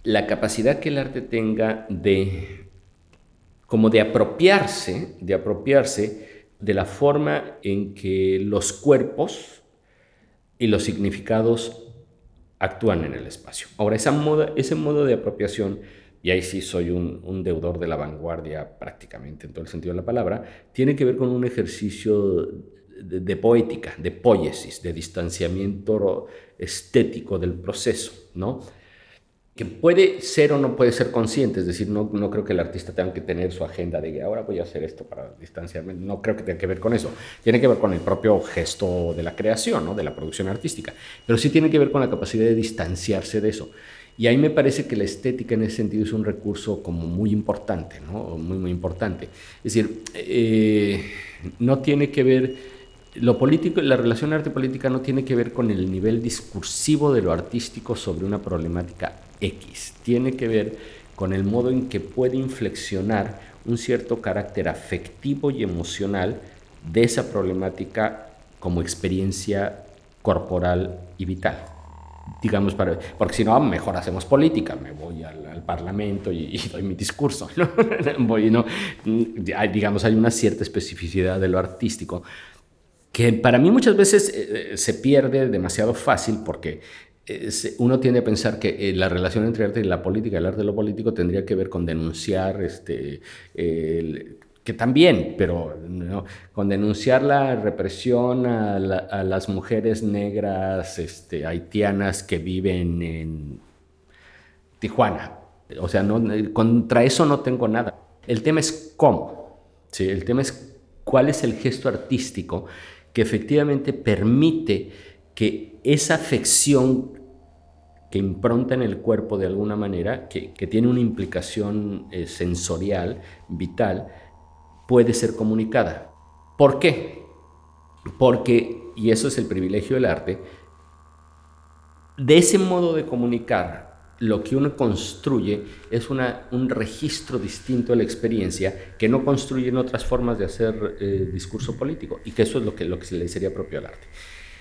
la capacidad que el arte tenga de, como de apropiarse, de apropiarse de la forma en que los cuerpos y los significados actúan en el espacio. Ahora, ese modo de apropiación y ahí sí soy un, deudor de la vanguardia prácticamente en todo el sentido de la palabra, tiene que ver con un ejercicio de, poética, de poiesis, de distanciamiento estético del proceso, ¿no? que puede ser o no puede ser consciente, es decir, no, no creo que el artista tenga que tener su agenda de que ahora voy a hacer esto para distanciarme, no creo que tenga que ver con eso, tiene que ver con el propio gesto de la creación, ¿no? de la producción artística, pero sí tiene que ver con la capacidad de distanciarse de eso. Y ahí me parece que la estética en ese sentido es un recurso como muy importante, ¿no? Muy, muy importante. Es decir, eh, no tiene que ver, lo político, la relación arte-política no tiene que ver con el nivel discursivo de lo artístico sobre una problemática X. Tiene que ver con el modo en que puede inflexionar un cierto carácter afectivo y emocional de esa problemática como experiencia corporal y vital digamos, para, porque si no, mejor hacemos política, me voy al, Parlamento y, doy mi discurso, ¿no? voy, ¿no? digamos, hay una cierta especificidad de lo artístico, que para mí muchas veces eh, se pierde demasiado fácil porque uno tiende a pensar que la relación entre arte y la política, el arte de lo político, tendría que ver con denunciar este, que también, pero con denunciar la represión a, las mujeres negras este, haitianas que viven en Tijuana. O sea, contra eso no tengo nada. El tema es cómo. ¿sí? El tema es cuál es el gesto artístico que efectivamente permite que esa afección que impronta en el cuerpo de alguna manera, que, tiene una implicación eh, sensorial, vital, puede ser comunicada. ¿Por qué? Porque, y eso es el privilegio del arte, de ese modo de comunicar, lo que uno construye es un registro distinto de la experiencia que no construyen otras formas de hacer eh, discurso político y que eso es lo que, lo que se le sería propio al arte.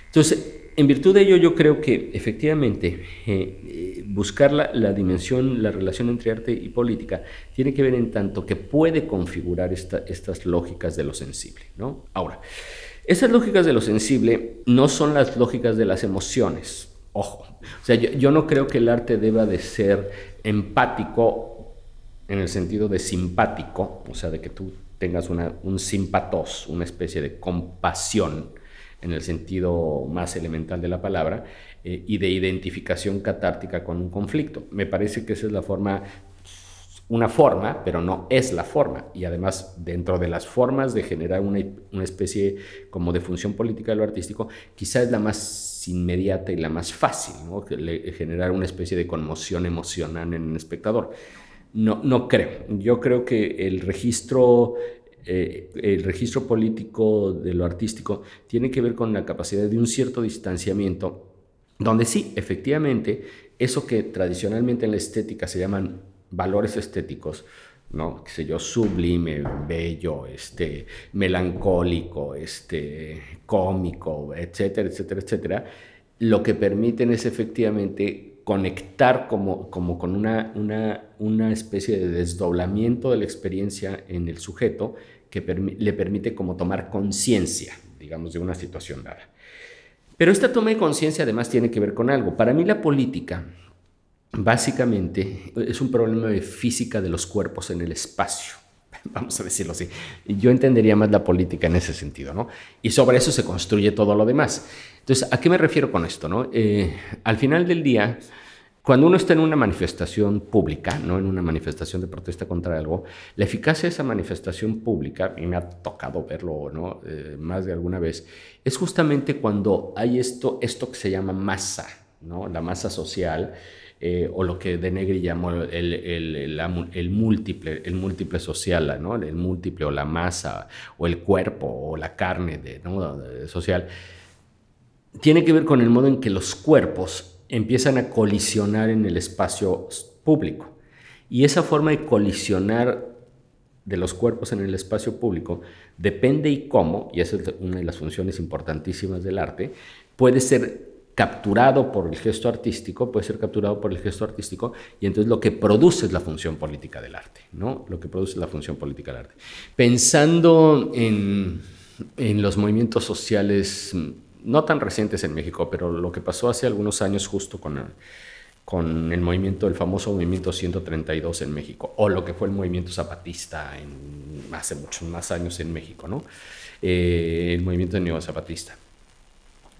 Entonces, en virtud de ello, yo creo que efectivamente eh, eh, buscar la, dimensión, la relación entre arte y política, tiene que ver en tanto que puede configurar estas lógicas de lo sensible. ¿no? Ahora, esas lógicas de lo sensible no son las lógicas de las emociones. Ojo, o sea, yo, no creo que el arte deba de ser empático en el sentido de simpático, o sea, de que tú tengas un simpatos, una especie de compasión en el sentido más elemental de la palabra, eh, y de identificación catártica con un conflicto. Me parece que esa es la forma, una forma, pero no es la forma. Y además, dentro de las formas de generar una, una especie como de función política de lo artístico, quizá es la más inmediata y la más fácil, generar una especie de conmoción emocional en el espectador. No, no creo. Yo creo que el registro eh, el registro político de lo artístico tiene que ver con la capacidad de un cierto distanciamiento, donde sí, efectivamente, eso que tradicionalmente en la estética se llaman valores estéticos, ¿no? qué sé yo, sublime, bello, este, melancólico, este, cómico, etcétera, etcétera, etcétera, lo que permiten es efectivamente conectar como, como con una, una, una especie de desdoblamiento de la experiencia en el sujeto que le permite como tomar conciencia, digamos, de una situación dada. Pero esta toma de conciencia además tiene que ver con algo. Para mí la política básicamente es un problema de física de los cuerpos en el espacio. Vamos a decirlo así. Yo entendería más la política en ese sentido, ¿no? Y sobre eso se construye todo lo demás. Entonces, ¿a qué me refiero con esto, no? Eh, al final del día, cuando uno está en una manifestación pública, no en una manifestación de protesta contra algo, la eficacia de esa manifestación pública, y me ha tocado verlo ¿no? Eh, más de alguna vez, es justamente cuando hay esto, esto que se llama masa, ¿no? la masa social, eh, o lo que de Negri llamó el, el, múltiple, el múltiple social, ¿no? el múltiple o la masa, o el cuerpo, o la carne de, social, tiene que ver con el modo en que los cuerpos empiezan a colisionar en el espacio público. Y esa forma de colisionar de los cuerpos en el espacio público depende y cómo, y esa es una de las funciones importantísimas del arte, puede ser capturado por el gesto artístico, puede ser capturado por el gesto artístico, y entonces lo que produce es la función política del arte, ¿no? Lo que produce es la función política del arte. Pensando en, en los movimientos sociales no tan recientes en México, pero lo que pasó hace algunos años justo con el, con el movimiento, el famoso movimiento 132 en México, o lo que fue el movimiento zapatista en, hace muchos más años en México, ¿no? Eh, el movimiento neozapatista.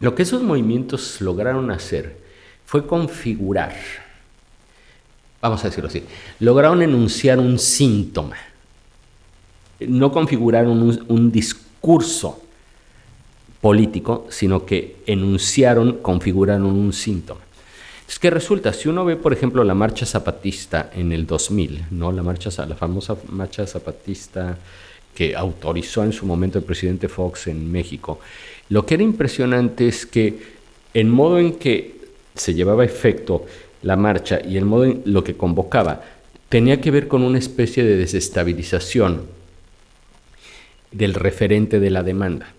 Lo que esos movimientos lograron hacer fue configurar, vamos a decirlo así, lograron enunciar un síntoma, no configuraron un, un discurso político, sino que enunciaron, configuraron un síntoma. Es que resulta, si uno ve, por ejemplo, la marcha zapatista en el 2000, ¿no? la, marcha, la famosa marcha zapatista que autorizó en su momento el presidente Fox en México, lo que era impresionante es que el modo en que se llevaba a efecto la marcha y el modo en lo que convocaba tenía que ver con una especie de desestabilización del referente de la demanda.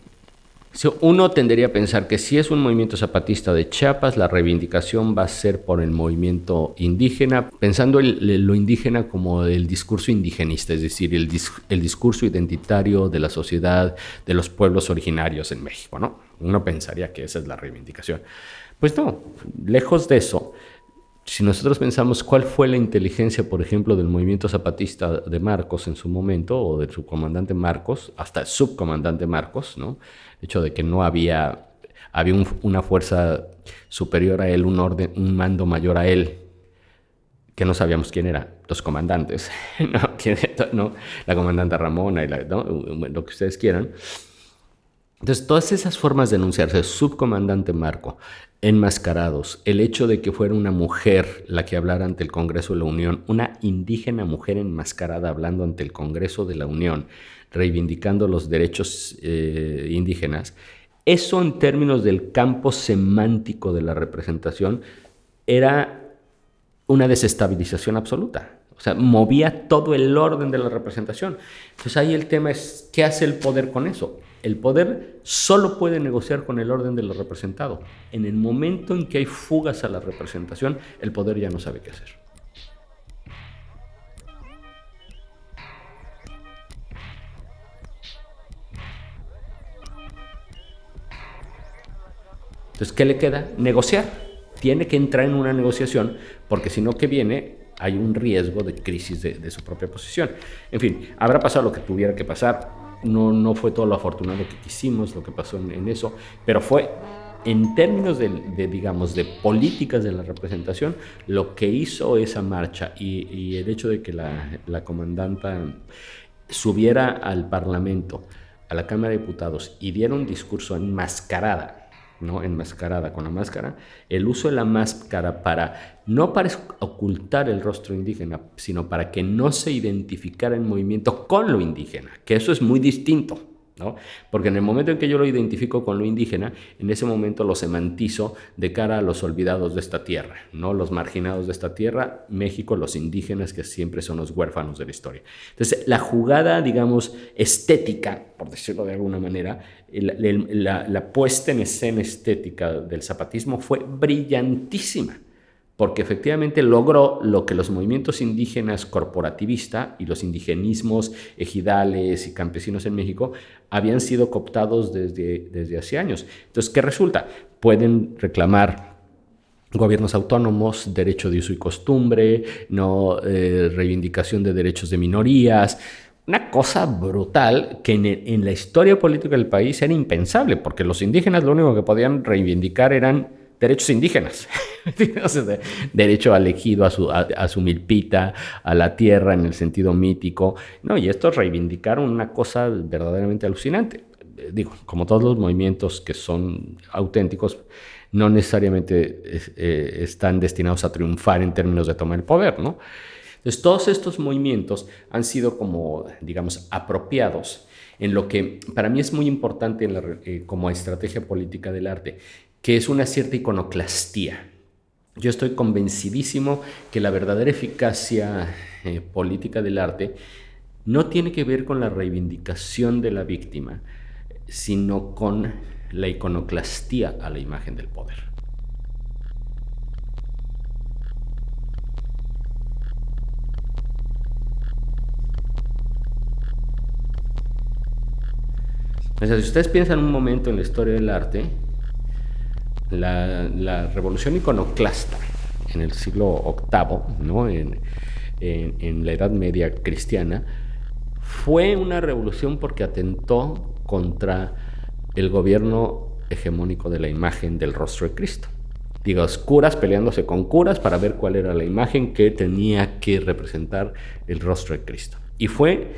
Uno tendería a pensar que si es un movimiento zapatista de Chiapas, la reivindicación va a ser por el movimiento indígena, pensando en lo indígena como el discurso indigenista, es decir, el, el discurso identitario de la sociedad de los pueblos originarios en México. ¿no? Uno pensaría que esa es la reivindicación. Pues no, lejos de eso, si nosotros pensamos cuál fue la inteligencia, por ejemplo, del movimiento zapatista de Marcos en su momento, o del subcomandante Marcos, hasta el subcomandante Marcos, ¿no? El hecho de que no había, había una fuerza superior a él, un orden, un mando mayor a él, que no sabíamos quién era, los comandantes, ¿no? la comandante Ramona y lo que ustedes quieran. Entonces, todas esas formas de enunciarse, subcomandante Marco, enmascarados, el hecho de que fuera una mujer la que hablara ante el Congreso de la Unión, una indígena mujer enmascarada hablando ante el Congreso de la Unión, reivindicando los derechos eh, indígenas, eso en términos del campo semántico de la representación era una desestabilización absoluta. O sea, movía todo el orden de la representación. Entonces ahí el tema es, ¿qué hace el poder con eso? El poder solo puede negociar con el orden de lo representado. En el momento en que hay fugas a la representación, el poder ya no sabe qué hacer. Entonces, ¿qué le queda? Negociar. Tiene que entrar en una negociación, porque si no, ¿qué viene? Hay un riesgo de crisis de, de su propia posición. En fin, habrá pasado lo que tuviera que pasar no, no fue todo lo afortunado que quisimos, lo que pasó en, eso, pero fue en términos de, digamos, de políticas de la representación, lo que hizo esa marcha y, el hecho de que la, la comandanta subiera al Parlamento, a la Cámara de Diputados y diera un discurso enmascarada ¿no? enmascarada con la máscara, el uso de la máscara para, no para ocultar el rostro indígena, sino para que no se identificara en movimiento con lo indígena, que eso es muy distinto. Porque en el momento en que yo lo identifico con lo indígena, en ese momento lo semantizo de cara a los olvidados de esta tierra, ¿no? Los marginados de esta tierra, México, los indígenas que siempre son los huérfanos de la historia. Entonces, la jugada, digamos, estética, por decirlo de alguna manera, la puesta en escena estética del zapatismo fue brillantísima porque efectivamente logró lo que los movimientos indígenas corporativista y los indigenismos ejidales y campesinos en México habían sido cooptados desde, desde hace años. Entonces, ¿qué resulta? Pueden reclamar gobiernos autónomos, derecho de uso y costumbre, no eh, reivindicación de derechos de minorías, una cosa brutal que en, en, la historia política del país era impensable, porque los indígenas lo único que podían reivindicar eran derechos indígenas, derecho al a su, a, su, milpita, a la tierra en el sentido mítico, no, y estos reivindicaron una cosa verdaderamente alucinante. Digo, como todos los movimientos que son auténticos, no necesariamente eh, están destinados a triunfar en términos de tomar el poder, ¿no? Entonces, todos estos movimientos han sido como, digamos, apropiados en lo que para mí es muy importante eh, como estrategia política del arte, que es una cierta iconoclastía. Yo estoy convencidísimo que la verdadera eficacia eh, política del arte no tiene que ver con la reivindicación de la víctima, sino con la iconoclastía a la imagen del poder. si ustedes piensan un momento en la historia del arte, la, revolución iconoclasta en el siglo VIII, ¿no? en, la Edad Media cristiana, fue una revolución porque atentó contra el gobierno hegemónico de la imagen del rostro de Cristo. Digo, curas peleándose con curas para ver cuál era la imagen que tenía que representar el rostro de Cristo. Y fue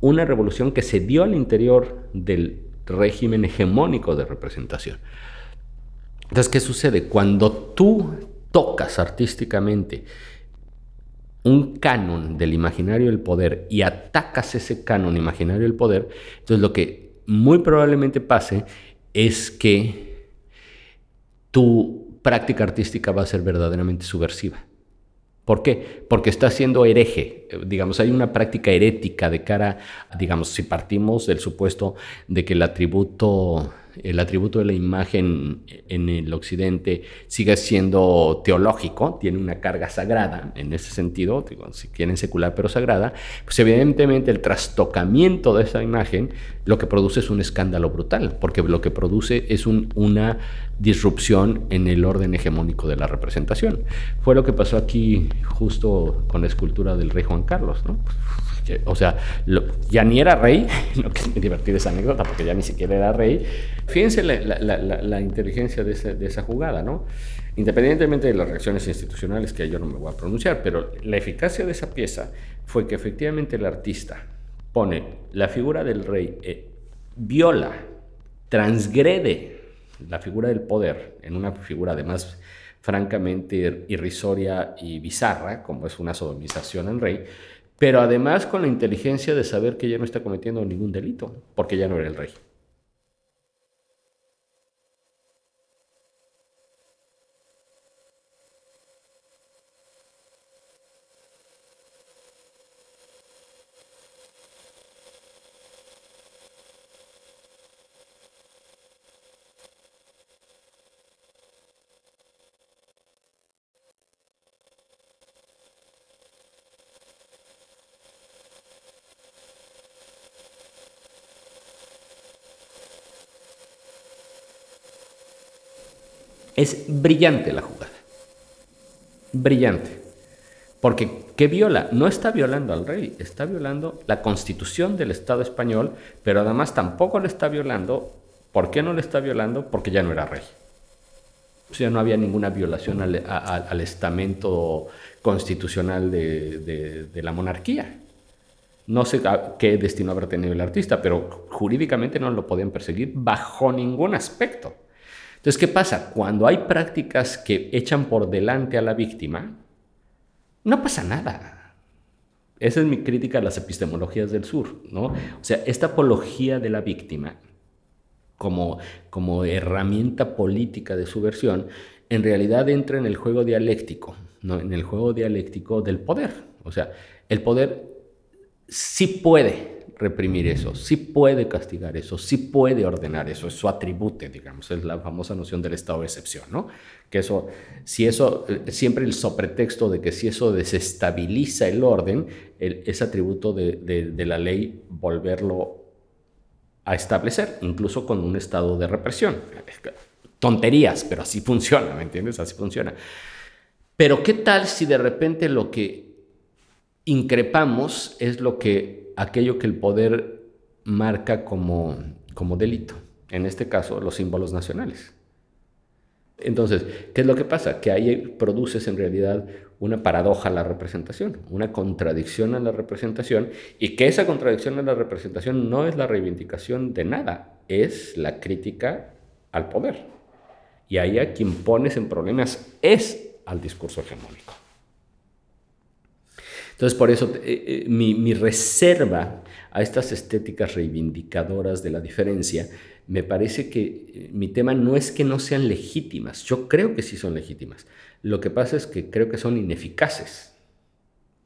una revolución que se dio al interior del régimen hegemónico de representación. Entonces, ¿qué sucede? Cuando tú tocas artísticamente un canon del imaginario del poder y atacas ese canon imaginario del poder, entonces lo que muy probablemente pase es que tu práctica artística va a ser verdaderamente subversiva. ¿Por qué? Porque está siendo hereje. Digamos, hay una práctica herética de cara, digamos, si partimos del supuesto de que el atributo el atributo de la imagen en el occidente sigue siendo teológico, tiene una carga sagrada en ese sentido, si quieren secular pero sagrada, pues evidentemente el trastocamiento de esa imagen lo que produce es un escándalo brutal, porque lo que produce es una disrupción en el orden hegemónico de la representación. Fue lo que pasó aquí justo con la escultura del rey Juan Carlos, ¿no? O sea, ya ni era rey, lo que es muy esa anécdota, porque ya ni siquiera era rey. Fíjense la, inteligencia de esa, jugada, ¿no? Independientemente de las reacciones institucionales, que yo no me voy a pronunciar, pero la eficacia de esa pieza fue que efectivamente el artista pone la figura del rey, eh, viola, transgrede la figura del poder en una figura además francamente irrisoria y bizarra, como es una sodomización en rey, pero además con la inteligencia de saber que ya no está cometiendo ningún delito, porque ya no era el rey. Es brillante la jugada. Brillante. Porque, ¿qué viola? No está violando al rey, está violando la constitución del Estado español, pero además tampoco le está violando. ¿Por qué no le está violando? Porque ya no era rey. O sea, no había ninguna violación al, estamento constitucional de, de la monarquía. No sé qué destino habrá tenido el artista, pero jurídicamente no lo podían perseguir bajo ningún aspecto. Entonces, ¿qué pasa? Cuando hay prácticas que echan por delante a la víctima, no pasa nada. Esa es mi crítica a las epistemologías del sur, ¿no? O sea, esta apología de la víctima como, como herramienta política de subversión, en realidad entra en el juego dialéctico, ¿no? en el juego dialéctico del poder. O sea, el poder sí puede reprimir eso, sí puede castigar eso, sí puede ordenar eso, es su atributo, digamos, es la famosa noción del estado de excepción, ¿no? Que eso, si eso, eh, siempre el sopretexto de que si eso desestabiliza el orden, ese atributo de, la ley volverlo a establecer, incluso con un estado de represión. Tonterías, pero así funciona, ¿me entiendes? Así funciona. Pero ¿qué tal si de repente lo que increpamos es lo que aquello que el poder marca como, como delito, en este caso los símbolos nacionales. Entonces, ¿qué es lo que pasa? Que ahí produces en realidad una paradoja a la representación, una contradicción a la representación, y que esa contradicción a la representación no es la reivindicación de nada, es la crítica al poder. Y ahí a quien pones en problemas es al discurso hegemónico. Entonces, por eso eh, eh, mi, reserva a estas estéticas reivindicadoras de la diferencia, me parece que eh, mi tema no es que no sean legítimas, yo creo que sí son legítimas. Lo que pasa es que creo que son ineficaces,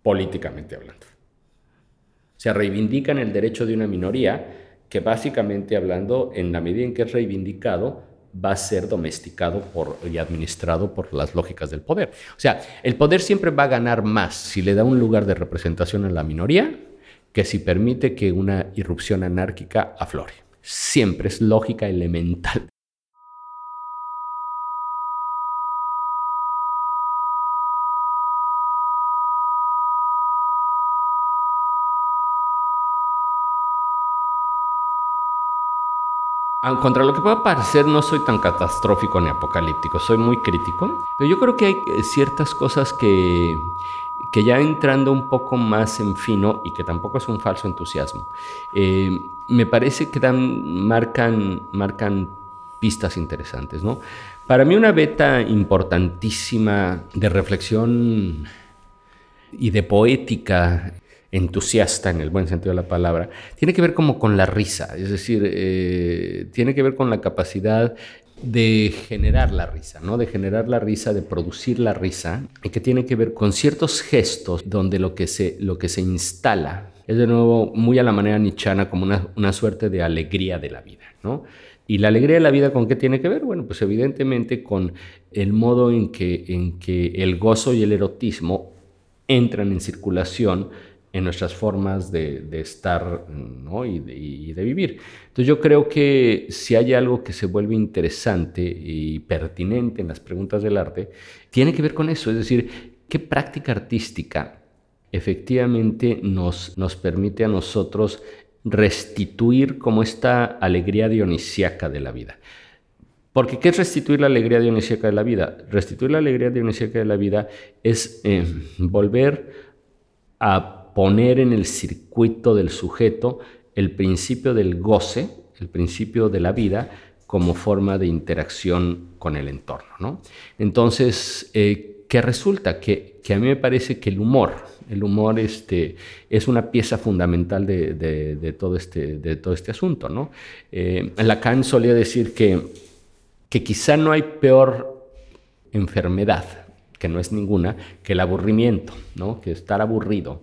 políticamente hablando. O sea, reivindican el derecho de una minoría que básicamente hablando, en la medida en que es reivindicado, va a ser domesticado por, y administrado por las lógicas del poder. O sea, el poder siempre va a ganar más si le da un lugar de representación a la minoría que si permite que una irrupción anárquica aflore. Siempre es lógica elemental contra lo que pueda parecer, no soy tan catastrófico ni apocalíptico, soy muy crítico. Pero yo creo que hay eh, ciertas cosas que, que ya entrando un poco más en fino y que tampoco es un falso entusiasmo, eh, me parece que dan, marcan, marcan pistas interesantes. ¿no? Para mí una beta importantísima de reflexión y de poética entusiasta en el buen sentido de la palabra, tiene que ver como con la risa, es decir, eh, tiene que ver con la capacidad de generar la risa, ¿no? De generar la risa, de producir la risa, y que tiene que ver con ciertos gestos donde lo que se, lo que se instala es de nuevo muy a la manera nichana como una, una suerte de alegría de la vida, ¿no? ¿Y la alegría de la vida con qué tiene que ver? Bueno, pues evidentemente con el modo en que, en que el gozo y el erotismo entran en circulación en nuestras formas de, estar y, de, vivir. Entonces yo creo que si hay algo que se vuelve interesante y pertinente en las preguntas del arte, tiene que ver con eso, es decir, qué práctica artística efectivamente nos, nos permite a nosotros restituir como esta alegría dionisíaca de la vida. Porque ¿qué es restituir la alegría dionisíaca de la vida? Restituir la alegría dionisíaca de la vida es eh, volver a poner en el circuito del sujeto el principio del goce, el principio de la vida, como forma de interacción con el entorno. ¿no? Entonces, eh, ¿qué resulta? Que, que a mí me parece que el humor, el humor este, es una pieza fundamental de, todo, este, de todo este asunto. ¿no? Eh, Lacan solía decir que, que quizá no hay peor enfermedad, que no es ninguna, que el aburrimiento, ¿no? que estar aburrido.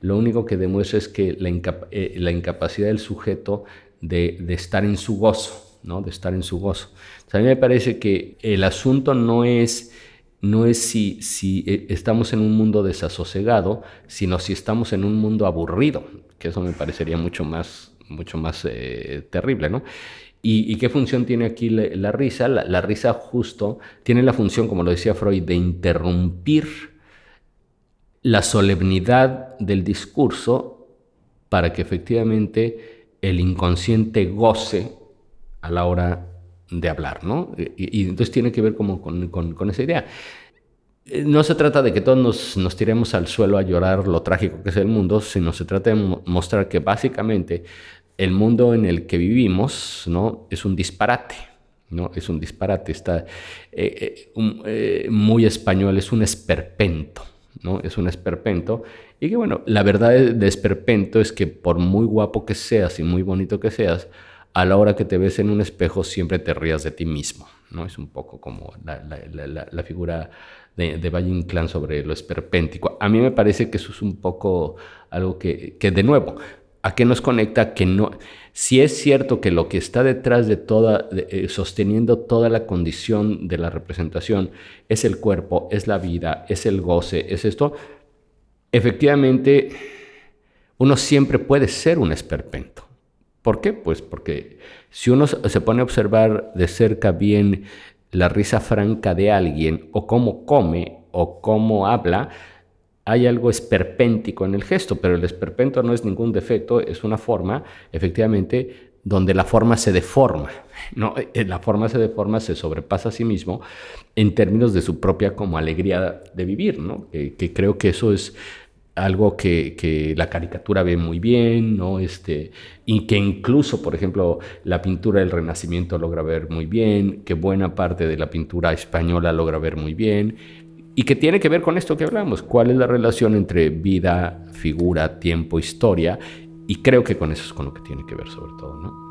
Lo único que demuestra es que la, eh, incapacidad del sujeto de, estar en su gozo, ¿no? de estar en su gozo. a mí me parece que el asunto no es no es si, si eh, estamos en un mundo desasosegado, sino si estamos en un mundo aburrido, que eso me parecería mucho más, mucho más eh, terrible, ¿no? ¿Y, qué función tiene aquí la, risa? La, risa justo tiene la función, como lo decía Freud, de interrumpir la solemnidad del discurso para que efectivamente el inconsciente goce a la hora de hablar, ¿no? Y, entonces tiene que ver como con, esa idea. Eh, no se trata de que todos nos, nos, tiremos al suelo a llorar lo trágico que es el mundo, sino se trata de mostrar que básicamente el mundo en el que vivimos ¿no? es un disparate. ¿no? Es un disparate, está eh, eh, muy español, es un esperpento. ¿No? Es un esperpento. Y que bueno, la verdad de esperpento es que por muy guapo que seas y muy bonito que seas, a la hora que te ves en un espejo siempre te rías de ti mismo, ¿no? Es un poco como la, figura de, de Valle Inclán sobre lo esperpéntico. A mí me parece que eso es un poco algo que, que de nuevo, ¿a qué nos conecta? Que no, si es cierto que lo que está detrás de toda, eh, sosteniendo toda la condición de la representación es el cuerpo, es la vida, es el goce, es esto, efectivamente uno siempre puede ser un esperpento. ¿Por qué? Pues porque si uno se pone a observar de cerca bien la risa franca de alguien, o cómo come, o cómo habla, hay algo esperpéntico en el gesto, pero el esperpento no es ningún defecto, es una forma, efectivamente, donde la forma se deforma. ¿no? Eh, la forma se deforma, se sobrepasa a sí mismo en términos de su propia como alegría de vivir, ¿no? que creo que eso es algo que, la caricatura ve muy bien, ¿no? Este, y que incluso, por ejemplo, la pintura del Renacimiento logra ver muy bien, que buena parte de la pintura española logra ver muy bien, y que tiene que ver con esto que hablamos, cuál es la relación entre vida, figura, tiempo, historia, y creo que con eso es con lo que tiene que ver sobre todo, ¿no?